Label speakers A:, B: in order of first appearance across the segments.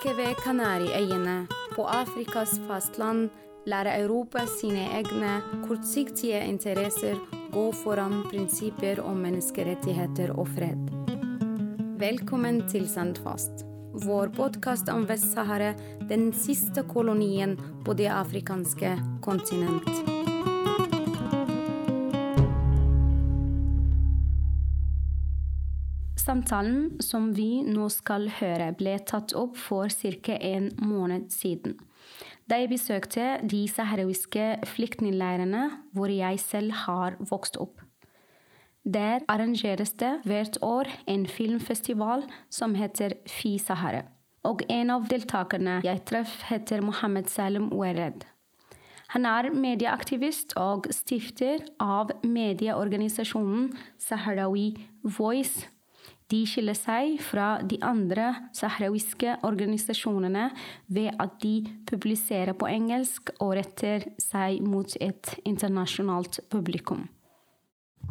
A: Like ved Kanariøyene, på Afrikas fastland, lærer Europa sine egne kortsiktige interesser gå foran prinsipper om menneskerettigheter og fred. Velkommen til Sandfast, vår podkast om Vest-Sahara, den siste kolonien på det afrikanske kontinent. Samtalen som vi nå skal høre, ble tatt opp for ca. en måned siden. Da jeg besøkte de saharawiske flyktningleirene hvor jeg selv har vokst opp. Der arrangeres det hvert år en filmfestival som heter Fi Sahara. Og en av deltakerne jeg traff, heter Mohammed Salim Wered. Han er medieaktivist og stifter av medieorganisasjonen Sahrawi Voice de skiller seg fra de andre sahrawiske organisasjonene ved at de publiserer på engelsk og retter seg mot et internasjonalt publikum.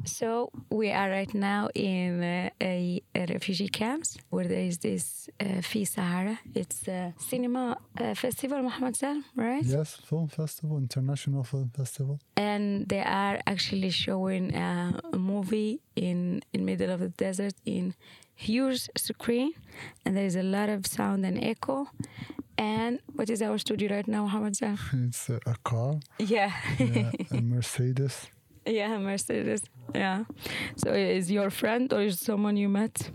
B: So we are right now in uh, a, a, refugee camps where there is this uh, Fi Sahara. It's a cinema uh, festival, Mohamed right?
C: Yes, film festival, international film festival.
B: And they are actually showing a, a movie in in middle of the desert in huge screen, and there is a lot of sound and echo. And what is our studio right now, Mohamed?
C: It's a, a car.
B: Yeah.
C: yeah, a Mercedes.
B: Yeah, Mercedes. Yeah. So is your friend or is someone you met?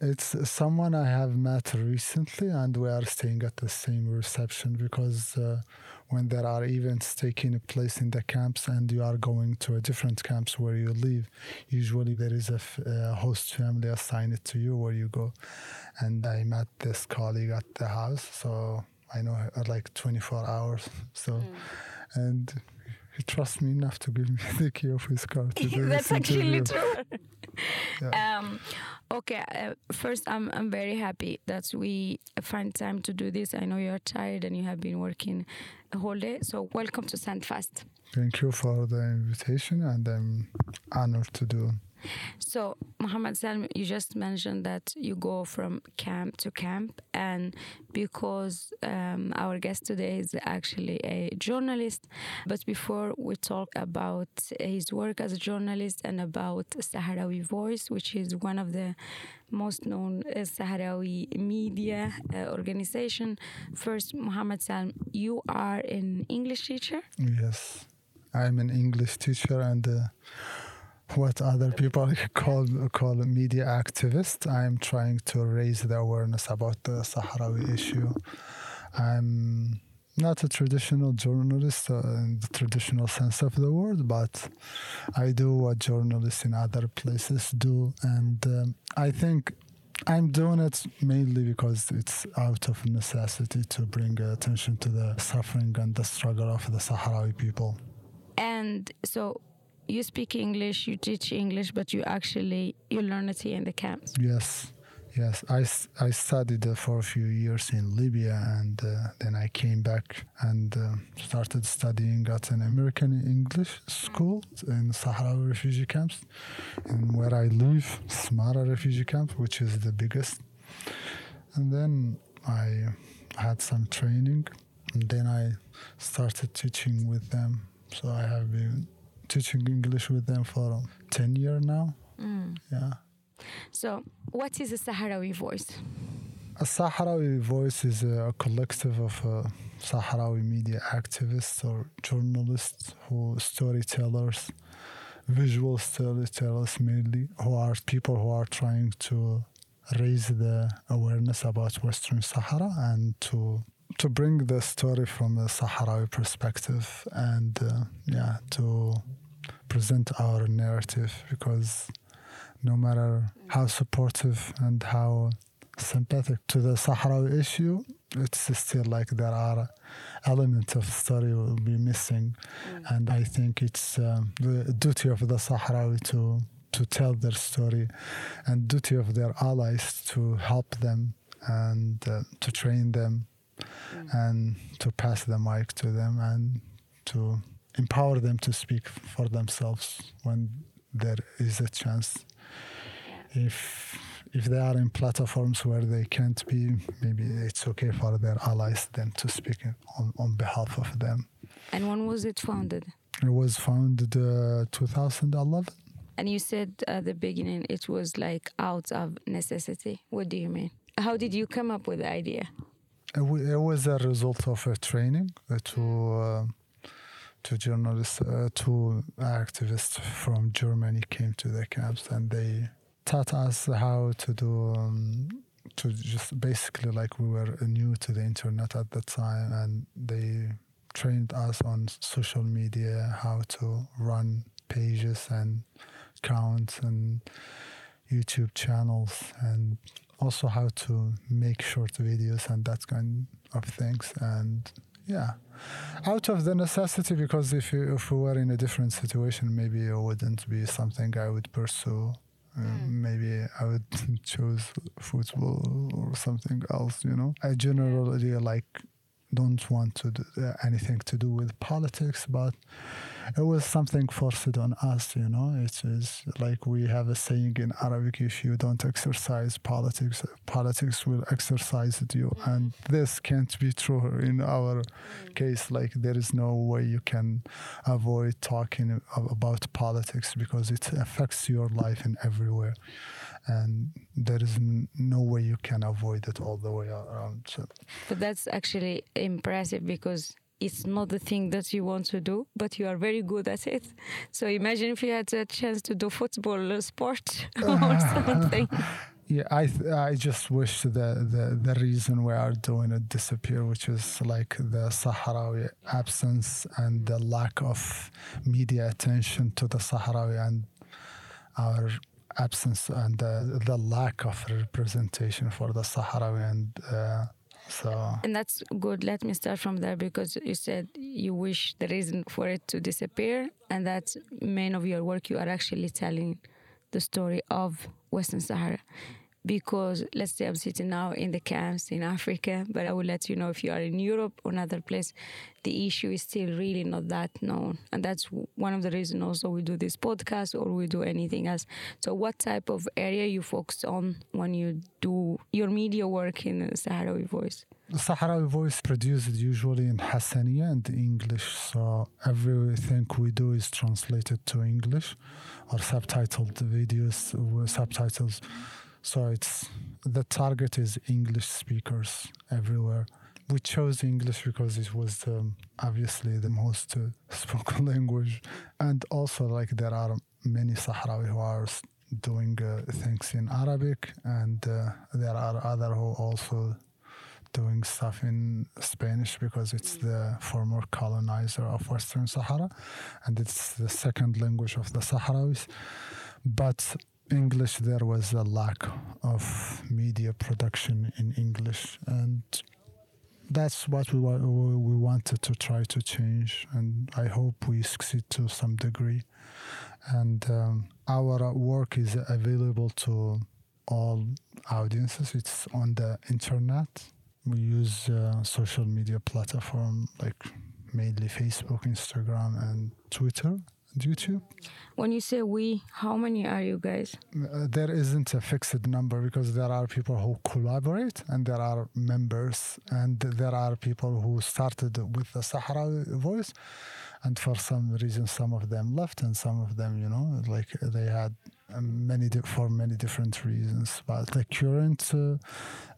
C: It's someone I have met recently, and we are staying at the same reception because uh, when there are events taking place in the camps and you are going to a different camps where you live, usually there is a, f- a host family assigned to you where you go. And I met this colleague at the house, so I know her like 24 hours. So, mm. and he trusts me enough to give me the key of his car to
B: That's
C: this
B: actually
C: interview.
B: true. yeah. um, okay, uh, first, I'm I'm very happy that we find time to do this. I know you're tired and you have been working a whole day. So welcome to Sandfast.
C: Thank you for the invitation, and I'm honored to do.
B: So, Mohamed Salem, you just mentioned that you go from camp to camp, and because um, our guest today is actually a journalist, but before we talk about his work as a journalist and about Sahrawi Voice, which is one of the most known uh, Sahrawi media uh, organization, first, Mohamed Salem, you are an English teacher.
C: Yes, I'm an English teacher and. Uh, what other people call call media activists. I'm trying to raise the awareness about the Sahrawi issue. I'm not a traditional journalist uh, in the traditional sense of the word, but I do what journalists in other places do, and um, I think I'm doing it mainly because it's out of necessity to bring attention to the suffering and the struggle of the Sahrawi people.
B: And so you speak English, you teach English, but you actually you learn it here in the camps.
C: Yes, yes. I, I studied uh, for a few years in Libya, and uh, then I came back and uh, started studying at an American English school in Sahrawi refugee camps, in where I live, Smara refugee camp, which is the biggest. And then I had some training, and then I started teaching with them. So I have been teaching English with them for 10 years now.
B: Mm.
C: Yeah.
B: So, what is a Sahrawi voice?
C: A Sahrawi voice is a collective of uh, Sahrawi media activists or journalists who storytellers, visual storytellers mainly, who are people who are trying to raise the awareness about Western Sahara and to to bring the story from a Sahrawi perspective and uh, yeah to present our narrative because no matter how supportive and how sympathetic to the Sahrawi issue, it's still like there are elements of the story will be missing, mm. and I think it's um, the duty of the Sahrawi to to tell their story, and duty of their allies to help them and uh, to train them mm. and to pass the mic to them and to empower them to speak for themselves when there is a chance. If if they are in platforms where they can't be, maybe it's okay for their allies then to speak on, on behalf of them.
B: And when was it founded?
C: It was founded uh, 2011.
B: And you said at the beginning it was like out of necessity. What do you mean? How did you come up with the idea?
C: It, w- it was a result of a training uh, to uh, to journalists, uh, two activists from Germany came to the camps and they taught us how to do um, to just basically like we were new to the internet at the time and they trained us on social media how to run pages and accounts and youtube channels and also how to make short videos and that kind of things and yeah. Out of the necessity because if you, if we were in a different situation maybe it wouldn't be something i would pursue. Uh, maybe I would choose football or something else, you know. I generally like don't want to do uh, anything to do with politics, but it was something forced on us, you know. It is like we have a saying in Arabic: if you don't exercise politics, politics will exercise you, mm-hmm. and this can't be true in our mm. case. Like there is no way you can avoid talking about politics because it affects your life in everywhere and there is no way you can avoid it all the way around. So.
B: But that's actually impressive because it's not the thing that you want to do, but you are very good at it. So imagine if you had a chance to do football sport or something.
C: Yeah, I th- I just wish the, the the reason we are doing it disappear, which is like the Sahrawi absence and the lack of media attention to the Sahrawi and our absence and the, the lack of representation for the Sahrawi and uh, so
B: and that's good. Let me start from there because you said you wish the reason for it to disappear and that main of your work you are actually telling the story of western sahara because let's say I'm sitting now in the camps in Africa, but I will let you know if you are in Europe or another place, the issue is still really not that known. And that's one of the reasons also we do this podcast or we do anything else. So, what type of area you focus on when you do your media work in Sahrawi Voice?
C: The Sahrawi Voice produced usually in Hassaniya and English, so everything we do is translated to English or subtitled videos, were subtitles so it's the target is English speakers everywhere. We chose English because it was um, obviously the most uh, spoken language, and also like there are many Sahrawi who are doing uh, things in Arabic, and uh, there are other who also doing stuff in Spanish because it's the former colonizer of Western Sahara, and it's the second language of the Sahrawis. But English, there was a lack of media production in English, and that's what we we wanted to try to change, and I hope we succeed to some degree. And um, our work is available to all audiences. It's on the internet. We use uh, social media platform like mainly Facebook, Instagram, and Twitter YouTube.
B: When you say we, how many are you guys?
C: Uh, there isn't a fixed number because there are people who collaborate and there are members, and there are people who started with the Sahara voice, and for some reason, some of them left, and some of them, you know, like they had um, many for many different reasons. But the current, uh,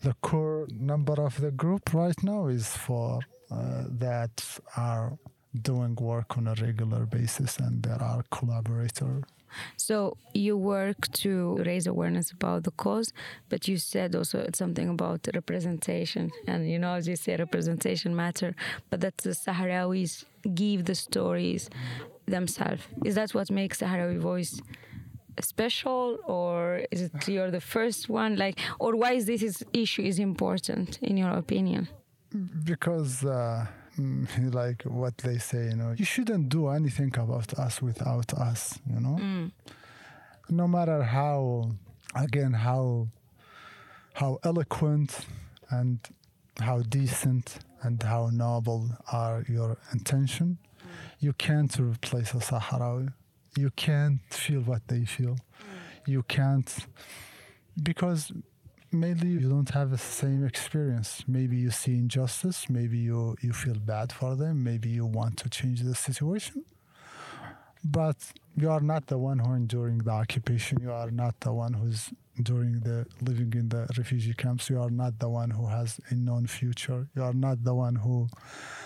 C: the core number of the group right now is for uh, that are doing work on a regular basis and there are collaborators
B: so you work to raise awareness about the cause, but you said also something about representation, and you know, as you say, representation matter, but that the Sahrawis give the stories themselves. Is that what makes Sahrawi voice? special or is it you're the first one like or why is this issue is important in your opinion
C: because uh like what they say, you know, you shouldn't do anything about us without us, you know. Mm. No matter how, again, how how eloquent and how decent and how noble are your intention, mm. you can't replace a Sahrawi. You can't feel what they feel. Mm. You can't because mainly you don't have the same experience. Maybe you see injustice, maybe you, you feel bad for them, maybe you want to change the situation. But you are not the one who enduring the occupation. You are not the one who's during the living in the refugee camps. You are not the one who has a known future. You are not the one who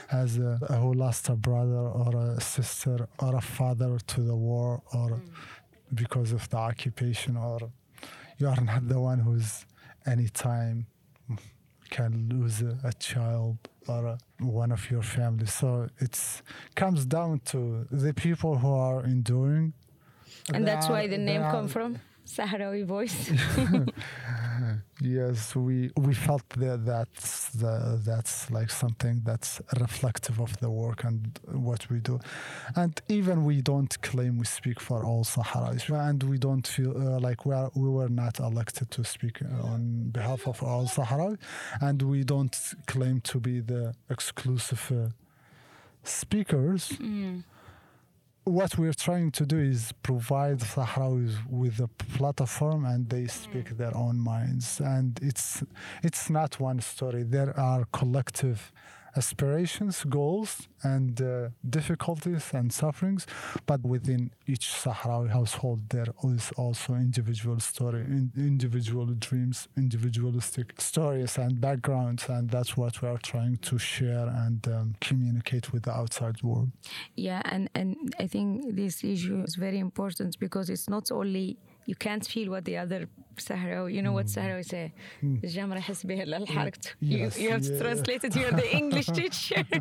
C: has a, who lost a brother or a sister or a father to the war or mm. because of the occupation or you are not the one who's anytime can lose a, a child or a, one of your family. So it comes down to the people who are enduring.
B: And that's are, why the name come from? Sahrawi voice.
C: yes, we we felt that that's the, that's like something that's reflective of the work and what we do, and even we don't claim we speak for all Sahrawis, and we don't feel uh, like we are we were not elected to speak on behalf of all Sahrawi, and we don't claim to be the exclusive uh, speakers. Mm what we're trying to do is provide Sahrawis with a platform and they mm. speak their own minds. And it's it's not one story. There are collective aspirations, goals, and uh, difficulties and sufferings. But within each Sahrawi household, there is also individual story, individual dreams, individualistic stories and backgrounds, and that's what we are trying to share and um, communicate with the outside world.
B: Yeah, and and I think this issue is very important because it's not only you can't feel what the other Sahrawi, you know what mm. Sahrawi say? الجمرة يحس بها الحركة. You, you have to translate it. You're the English teacher.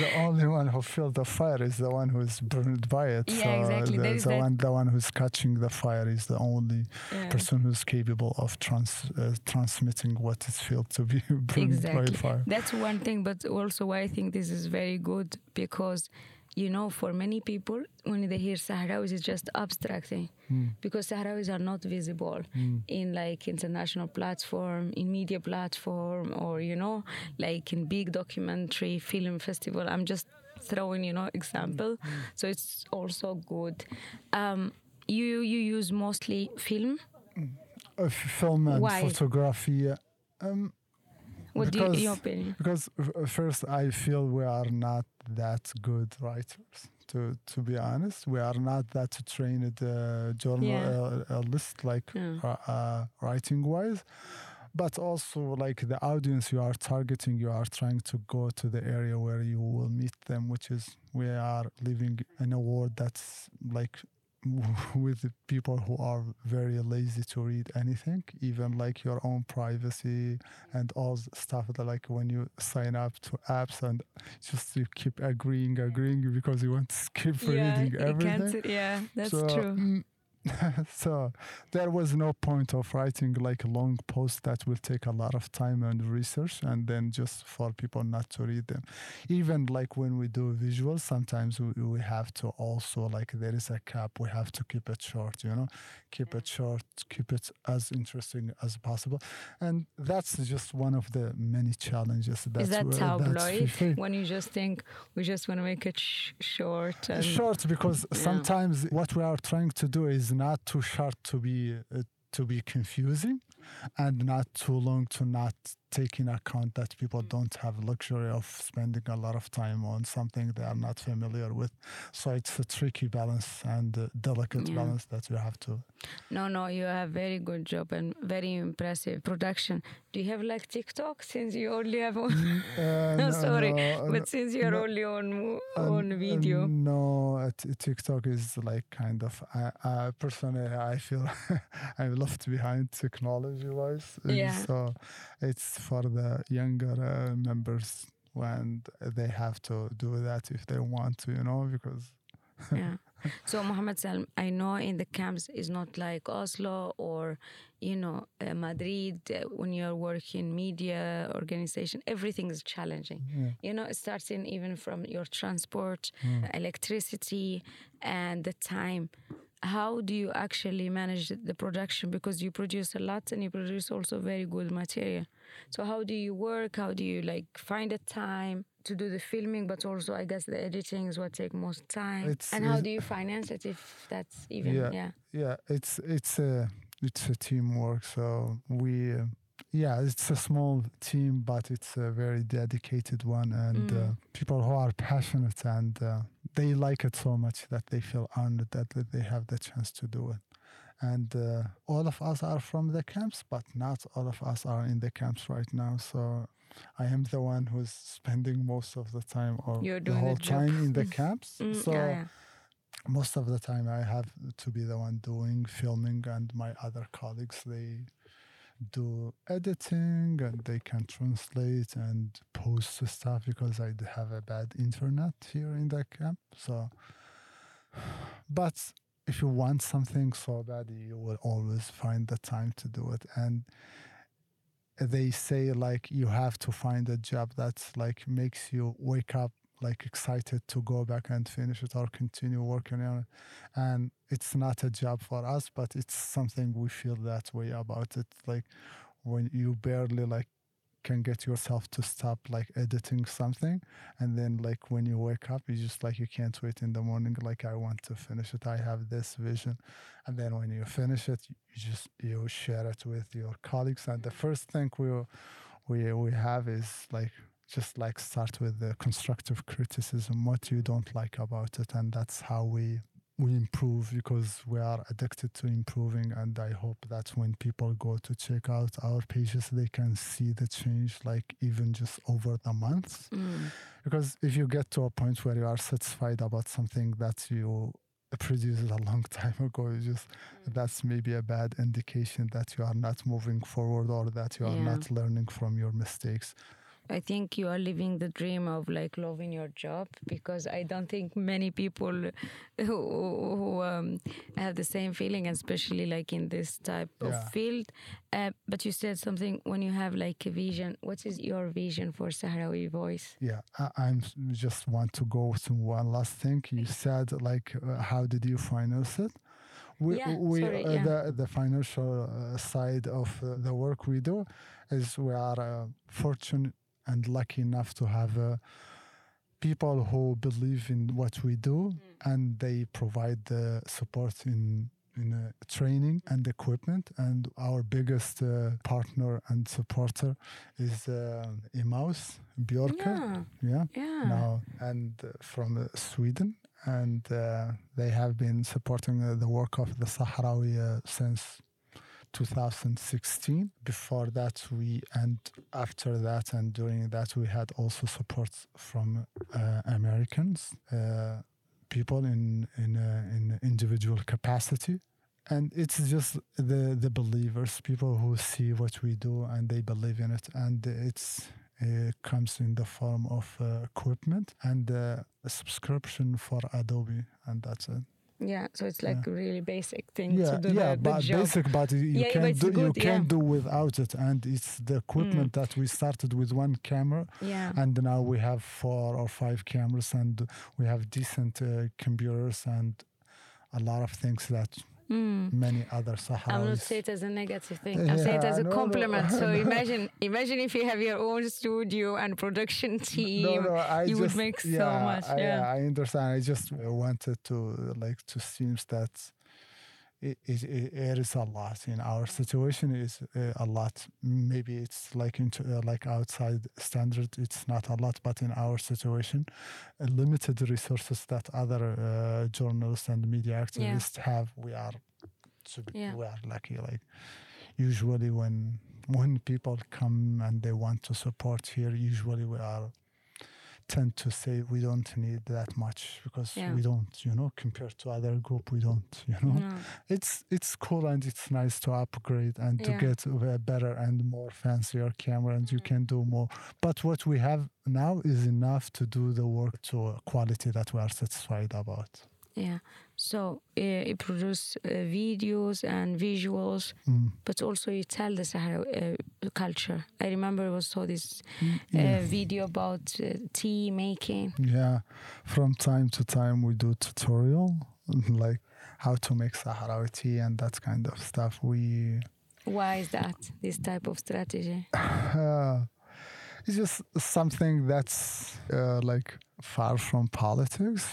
C: the only one who feels the fire is the one who is burned by it.
B: Yeah, so exactly.
C: The, the one, the one who's catching the fire is the only yeah. person who's capable of trans, uh, transmitting what it feels to be burned
B: exactly.
C: by fire.
B: That's one thing, but also why I think this is very good because you know, for many people, when they hear Sahrawis, it's just abstracting mm. because Sahrawis are not visible mm. in like international platform, in media platform, or you know, like in big documentary film festival. I'm just throwing, you know, example. Mm. So it's also good. Um, you you use mostly film.
C: Uh, film and Why? photography. Um,
B: what because, do you, your opinion?
C: Because first, I feel we are not that good writers. To to be honest, we are not that trained uh, journalist yeah. uh, like yeah. uh, uh writing wise. But also, like the audience you are targeting, you are trying to go to the area where you will meet them, which is we are living in a world that's like with people who are very lazy to read anything, even like your own privacy and all stuff that like when you sign up to apps and just you keep agreeing, agreeing because you want to skip yeah, reading everything.
B: Yeah, that's so, true. Mm,
C: so there was no point of writing like a long post that will take a lot of time and research and then just for people not to read them. Even like when we do visuals sometimes we, we have to also like there is a cap. We have to keep it short you know? Keep it mm. short keep it as interesting as possible. And that's just one of the many challenges
B: that's is that tabloid? when you just think we just want to make it sh- short and
C: short because yeah. sometimes what we are trying to do is not too short to be uh, to be confusing and not too long to not take in account that people don't have luxury of spending a lot of time on something they are not familiar with. So it's a tricky balance and delicate yeah. balance that you have to
B: no no you have very good job and very impressive production. Do you have like tiktok since you only have one? Uh, no, sorry no, but since you're no, only on on video.
C: no tiktok is like kind of I, I personally i feel i'm left behind technology wise
B: yeah.
C: so it's for the younger uh, members when they have to do that if they want to, you know, because.
B: yeah. So Mohamed Salem, I know in the camps is not like Oslo or you know uh, Madrid uh, when you're working media organization. Everything is challenging. Yeah. You know, it starts in even from your transport, mm. electricity, and the time how do you actually manage the production? Because you produce a lot and you produce also very good material. So how do you work? How do you like find a time to do the filming? But also i guess the editing is what take most time. It's, and how do you finance it if that's even
C: yeah yeah, yeah it's it's a it's a teamwork. So we, uh, yeah, it's a small team, but it's a very dedicated one, and
B: Mm.
C: uh, people who are passionate and uh, they like it so much that they feel honored that, that they have the chance to do it. And uh, all of us are from the camps, but not all of us are in the camps right now. So I am the one who's spending most of the time or the
B: doing the
C: whole time in the camps.
B: Mm,
C: so
B: yeah, yeah.
C: most of the time I have to be the one doing filming and my other colleagues they do editing and they can translate and post stuff because I have a bad internet here in the camp. So but if you want something so bad you will always find the time to do it and they say like you have to find a job that like makes you wake up like excited to go back and finish it or continue working on it. And it's not a job for us but it's something we feel that way about it. Like when you barely like can get yourself to stop like editing something and then like when you wake up you just like you can't wait in the morning like i want to finish it. I have this vision. And then when you finish it you just you share it with your colleagues. And the first thing we we we have is like just like start with the constructive criticism what you don't like about it and that's how we we improve because we are addicted to improving and i hope that when people go to check out our pages they can see the change like even just over the months
B: Mm.
C: because if you get to a point where you are satisfied about something that you produced a long time ago you just that's maybe a bad indication that you are not moving forward or that you are
B: Yeah.
C: not learning from your mistakes
B: I think you are living the dream of like loving your job because I don't think many people who, who um, have the same feeling, especially like in this type
C: Yeah.
B: of field. Uh, but you said something when you have like a vision. What is your vision for Sahrawi Voice?
C: Yeah, I, I'm just want to go to one last thing. You said like, uh, how did you finance it? We,
B: Yeah,
C: we
B: sorry,
C: uh,
B: yeah.
C: the the financial uh, side of uh, the work we do is we are uh, fortunate and lucky enough to have uh, people who believe in what we do
B: Mm.
C: and they provide the support in in uh, training and equipment. And our biggest uh, partner and supporter is uh, Emmaus Björkå
B: Yeah,
C: yeah.
B: Yeah.
C: now and uh, from uh, Sweden, and uh, they have been supporting uh, the work of the Sahrawi uh, since 2016. Before that, we and after that, and during that, we had also support from uh, Americans, uh, people in in uh, in individual capacity. And it's just the the believers, people who see what we do and they believe in it, and it's it comes in the form of uh, equipment and uh, a subscription for Adobe, and that's it.
B: Yeah, so it's like a really basic thing
C: Yeah,
B: to do
C: yeah,
B: the,
C: but basic, but you
B: Yeah, yeah, but it's
C: do you
B: good,
C: can't do without it, and it's the equipment that we started with one camera,
B: Yeah.
C: and now we have four or five cameras, and we have decent uh, computers and a lot of things that
B: Mm.
C: many other
B: I'm not saying it as a negative thing. I'm saying it as a
C: no, no.
B: compliment. So imagine, imagine if you have your own studio and production team.
C: No, no, I
B: you would
C: just,
B: make so much,
C: I,
B: yeah.
C: I understand. I just wanted to like to seems that it, it, it is a lot in our situation is uh, a lot. Maybe it's like into uh, like outside standard. It's not a lot, but in our situation, uh, limited resources that other uh, journalists and media activists have, we are be,
B: Yeah.
C: we are lucky. Like usually when when people come and they want to support here, usually we are tend to say we don't need that much because
B: Yeah.
C: we don't, you know, compared to other group, we don't, you know.
B: No.
C: It's it's cool and it's nice to upgrade and to get a better and more fancier camera and you mm. can do more. But what we have now is enough to do the work to a quality that we are satisfied about.
B: Yeah. So uh, you produce uh, videos and visuals,
C: Mm.
B: but also you tell the Sahara uh, culture. I remember I saw this uh,
C: Yeah.
B: video about uh, tea making.
C: Yeah, from time to time we do tutorial like how to make Sahrawi tea and that kind of stuff. We
B: Why is that? This type of strategy?
C: uh, it's just something that's uh, like far from politics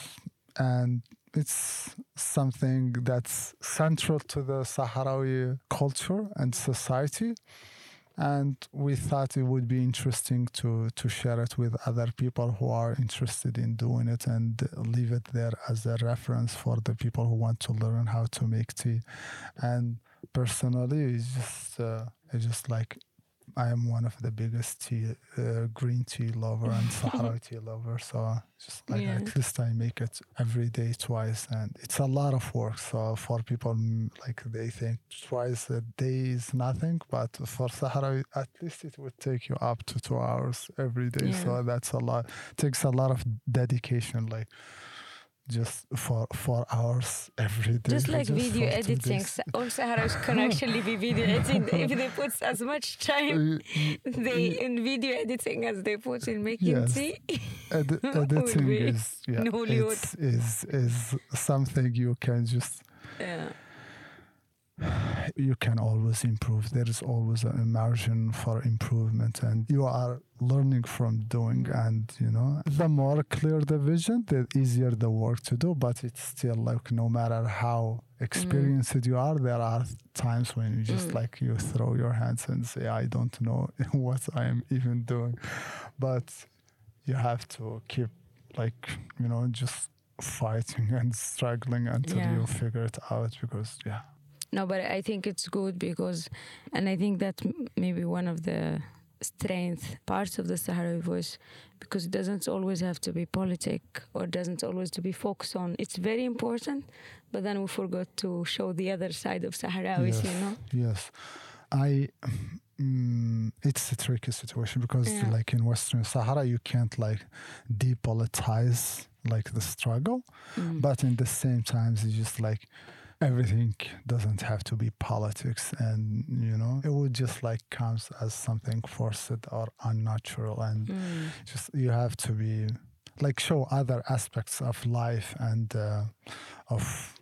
C: and it's something that's central to the Sahrawi culture and society. And we thought it would be interesting to, to share it with other people who are interested in doing it and leave it there as a reference for the people who want to learn how to make tea. And personally, it's just, uh, it's just like I am one of the biggest tea, uh, green tea lover and Sahara tea lover. So just like
B: Yeah.
C: at least I make it every day twice, and it's a lot of work. So for people mm, like they think twice a day is nothing, but for Sahara at least it would take you up to two hours every day.
B: Yeah.
C: So that's a lot. takes a lot of dedication, like just for four hours every day.
B: Just like video editing, all Sahrawis can actually be video editing if they put as much time they in video editing as they put in making
C: Yes.
B: tea.
C: Ed- editing is yeah, is is something you can just
B: Yeah.
C: You can always improve. There is always a margin for improvement, and you are learning from doing.
B: Mm.
C: And you know, the more clear the vision, the easier the work to do. But it's still like no matter how experienced you are, there are times when you just
B: Mm.
C: like you throw your hands and say, "I don't know what I am even doing," but you have to keep like you know just fighting and struggling until
B: Yeah.
C: you figure it out because yeah
B: No, but I think it's good because, and I think that maybe one of the strength parts of the Sahrawi voice because it doesn't always have to be politic or doesn't always to be focused on. It's very important, but then we forgot to show the other side of Sahrawis, you
C: Yes.
B: know.
C: Yes, I. Mm, it's a tricky situation because,
B: Yeah.
C: like in Western Sahara, you can't like depolitize like the struggle,
B: Mm.
C: but in the same times, it's just like everything doesn't have to be politics, and you know, it would just like comes as something forced or unnatural, and
B: Mm.
C: just you have to be like show other aspects of life and uh, of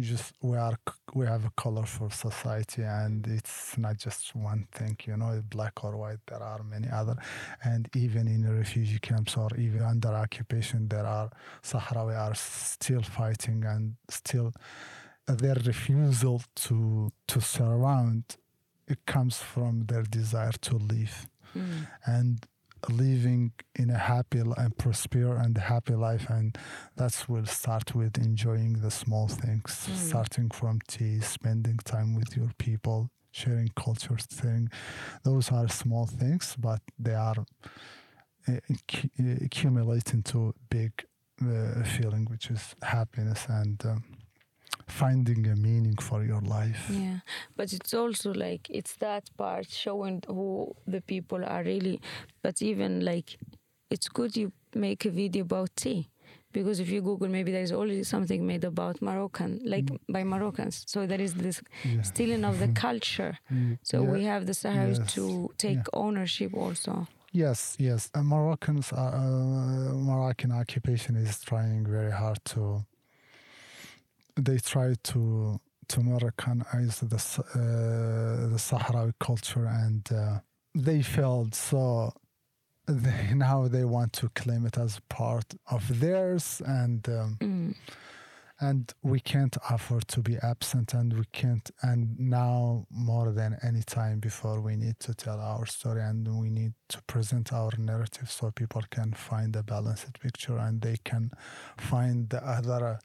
C: just we are we have a colorful society and it's not just one thing you know black or white there are many other and even in refugee camps or even under occupation there are sahrawi are still fighting and still their refusal to to surround it comes from their desire to leave
B: Mm.
C: and living in a happy and prosper and happy life and that's will start with enjoying the small things
B: Mm.
C: starting from tea spending time with your people sharing culture thing those are small things but they are uh, uh, into big uh, feeling which is happiness and um, finding a meaning for your life
B: Yeah, but it's also like it's that part showing who the people are really. But even like, it's good you make a video about tea because if you Google, maybe there is already something made about Moroccan, like by Moroccans. So there is this
C: Yeah.
B: stealing of the culture.
C: Mm,
B: So
C: yeah.
B: we have the Sahrawis
C: Yes.
B: to take
C: Yeah.
B: ownership also.
C: Yes, yes. Uh, Moroccans, are, uh, Moroccan occupation is trying very hard to. They try to to Moroccanize the uh, the Sahrawi culture, and uh, they failed. So they, now they want to claim it as part of theirs, and um,
B: Mm.
C: And we can't afford to be absent and we can't and now more than any time before we need to tell our story and we need to present our narrative so people can find a balanced picture and they can find the other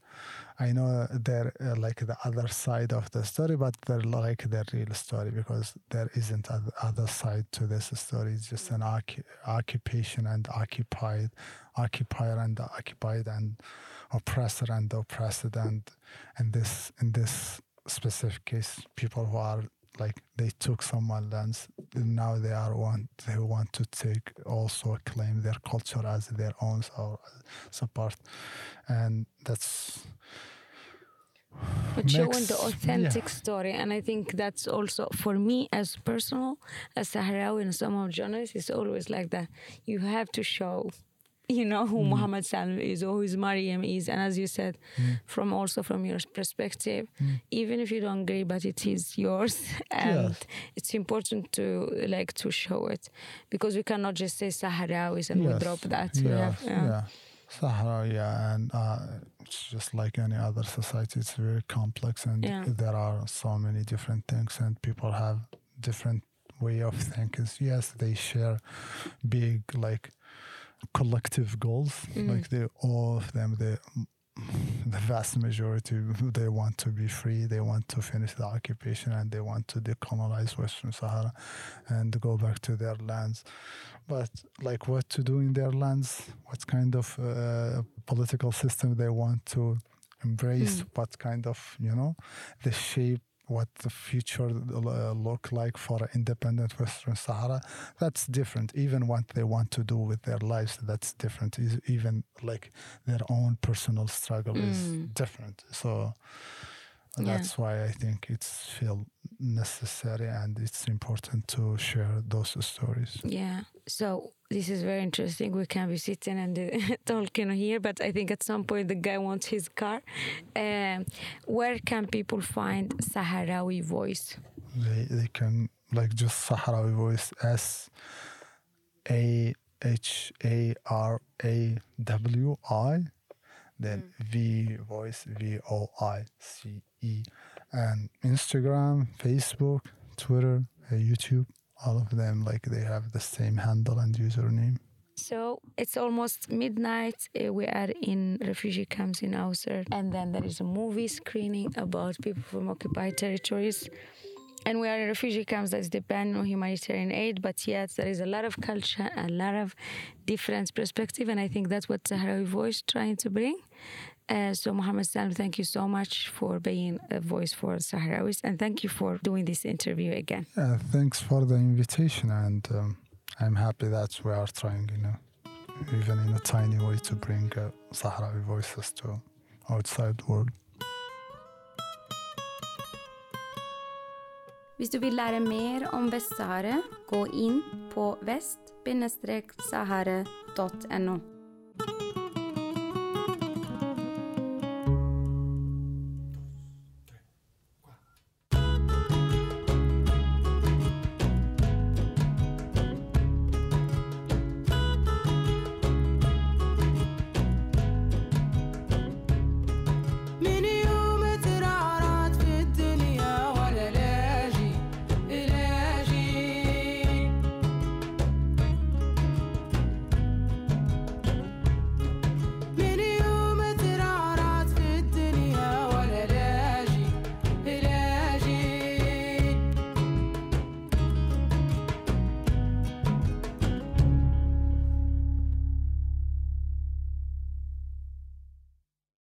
C: i know they're uh, like the other side of the story but they're like the real story because there isn't other side to this story. It's just an occupation and occupied occupier and occupied and oppressor and the oppressed and in this in this specific case people who are like they took someone's lands and now they are want they want to take also claim their culture as their own or part and that's
B: But showing the
C: Makes-
B: authentic story, and I think that's also for me as personal, as Sahrawi and some of journalists, it's always like that. You have to show, you know, who mm. Mohamed Salem is or who Mariam is, and as you said, mm. from also from your perspective, mm. even if you don't agree, but it is yours, and
C: Yes.
B: it's important to like to show it because we cannot just say Sahrawis and we drop that. We have, yeah.
C: yeah. Sahara, yeah, and uh, it's just like any other society. It's very complex, and
B: Yeah.
C: there are so many different things, and people have different way of thinking. Yes, they share big like collective goals.
B: Mm.
C: Like they all of them, they the vast majority they want to be free. They want to finish the occupation, and they want to decolonize Western Sahara and go back to their lands but like what to do in their lands, what kind of uh, political system they want to embrace,
B: Mm.
C: what kind of you know the shape, what the future uh, look like for an independent Western Sahara. That's different. Even what they want to do with their lives, that's different. Is- Even like their own personal struggle is
B: Mm.
C: different. So.
B: Yeah.
C: That's why I think it's feel necessary and it's important to share those stories.
B: Yeah. So this is very interesting. We can be sitting and uh, talking here, but I think at some point the guy wants his car. Um, where can people find Sahrawi Voice?
C: They they can like just Sahrawi voice S A H A R A W I, then V voice V O I C E, and Instagram, Facebook, Twitter, uh, YouTube. All of them like they have the same handle and username.
B: So it's almost midnight. Uh, we are in refugee camps in Awserd, and then there is a movie screening about people from occupied territories. And we are in refugee camps that depend on humanitarian aid, but yet there is a lot of culture, a lot of different perspective, and I think that's what Sahrawi Voice trying to bring. Uh, so Mohamed Salem, thank you so much for being a voice for Sahrawis, and thank you for doing this interview again.
C: Yeah, thanks for the invitation, and um, I'm happy that we are trying, you know, even in a tiny way, to bring uh, Sahrawi voices to outside world.
A: Hvis du vil lære mer om Vest-Sahara, gå inn på vest-sahara.no.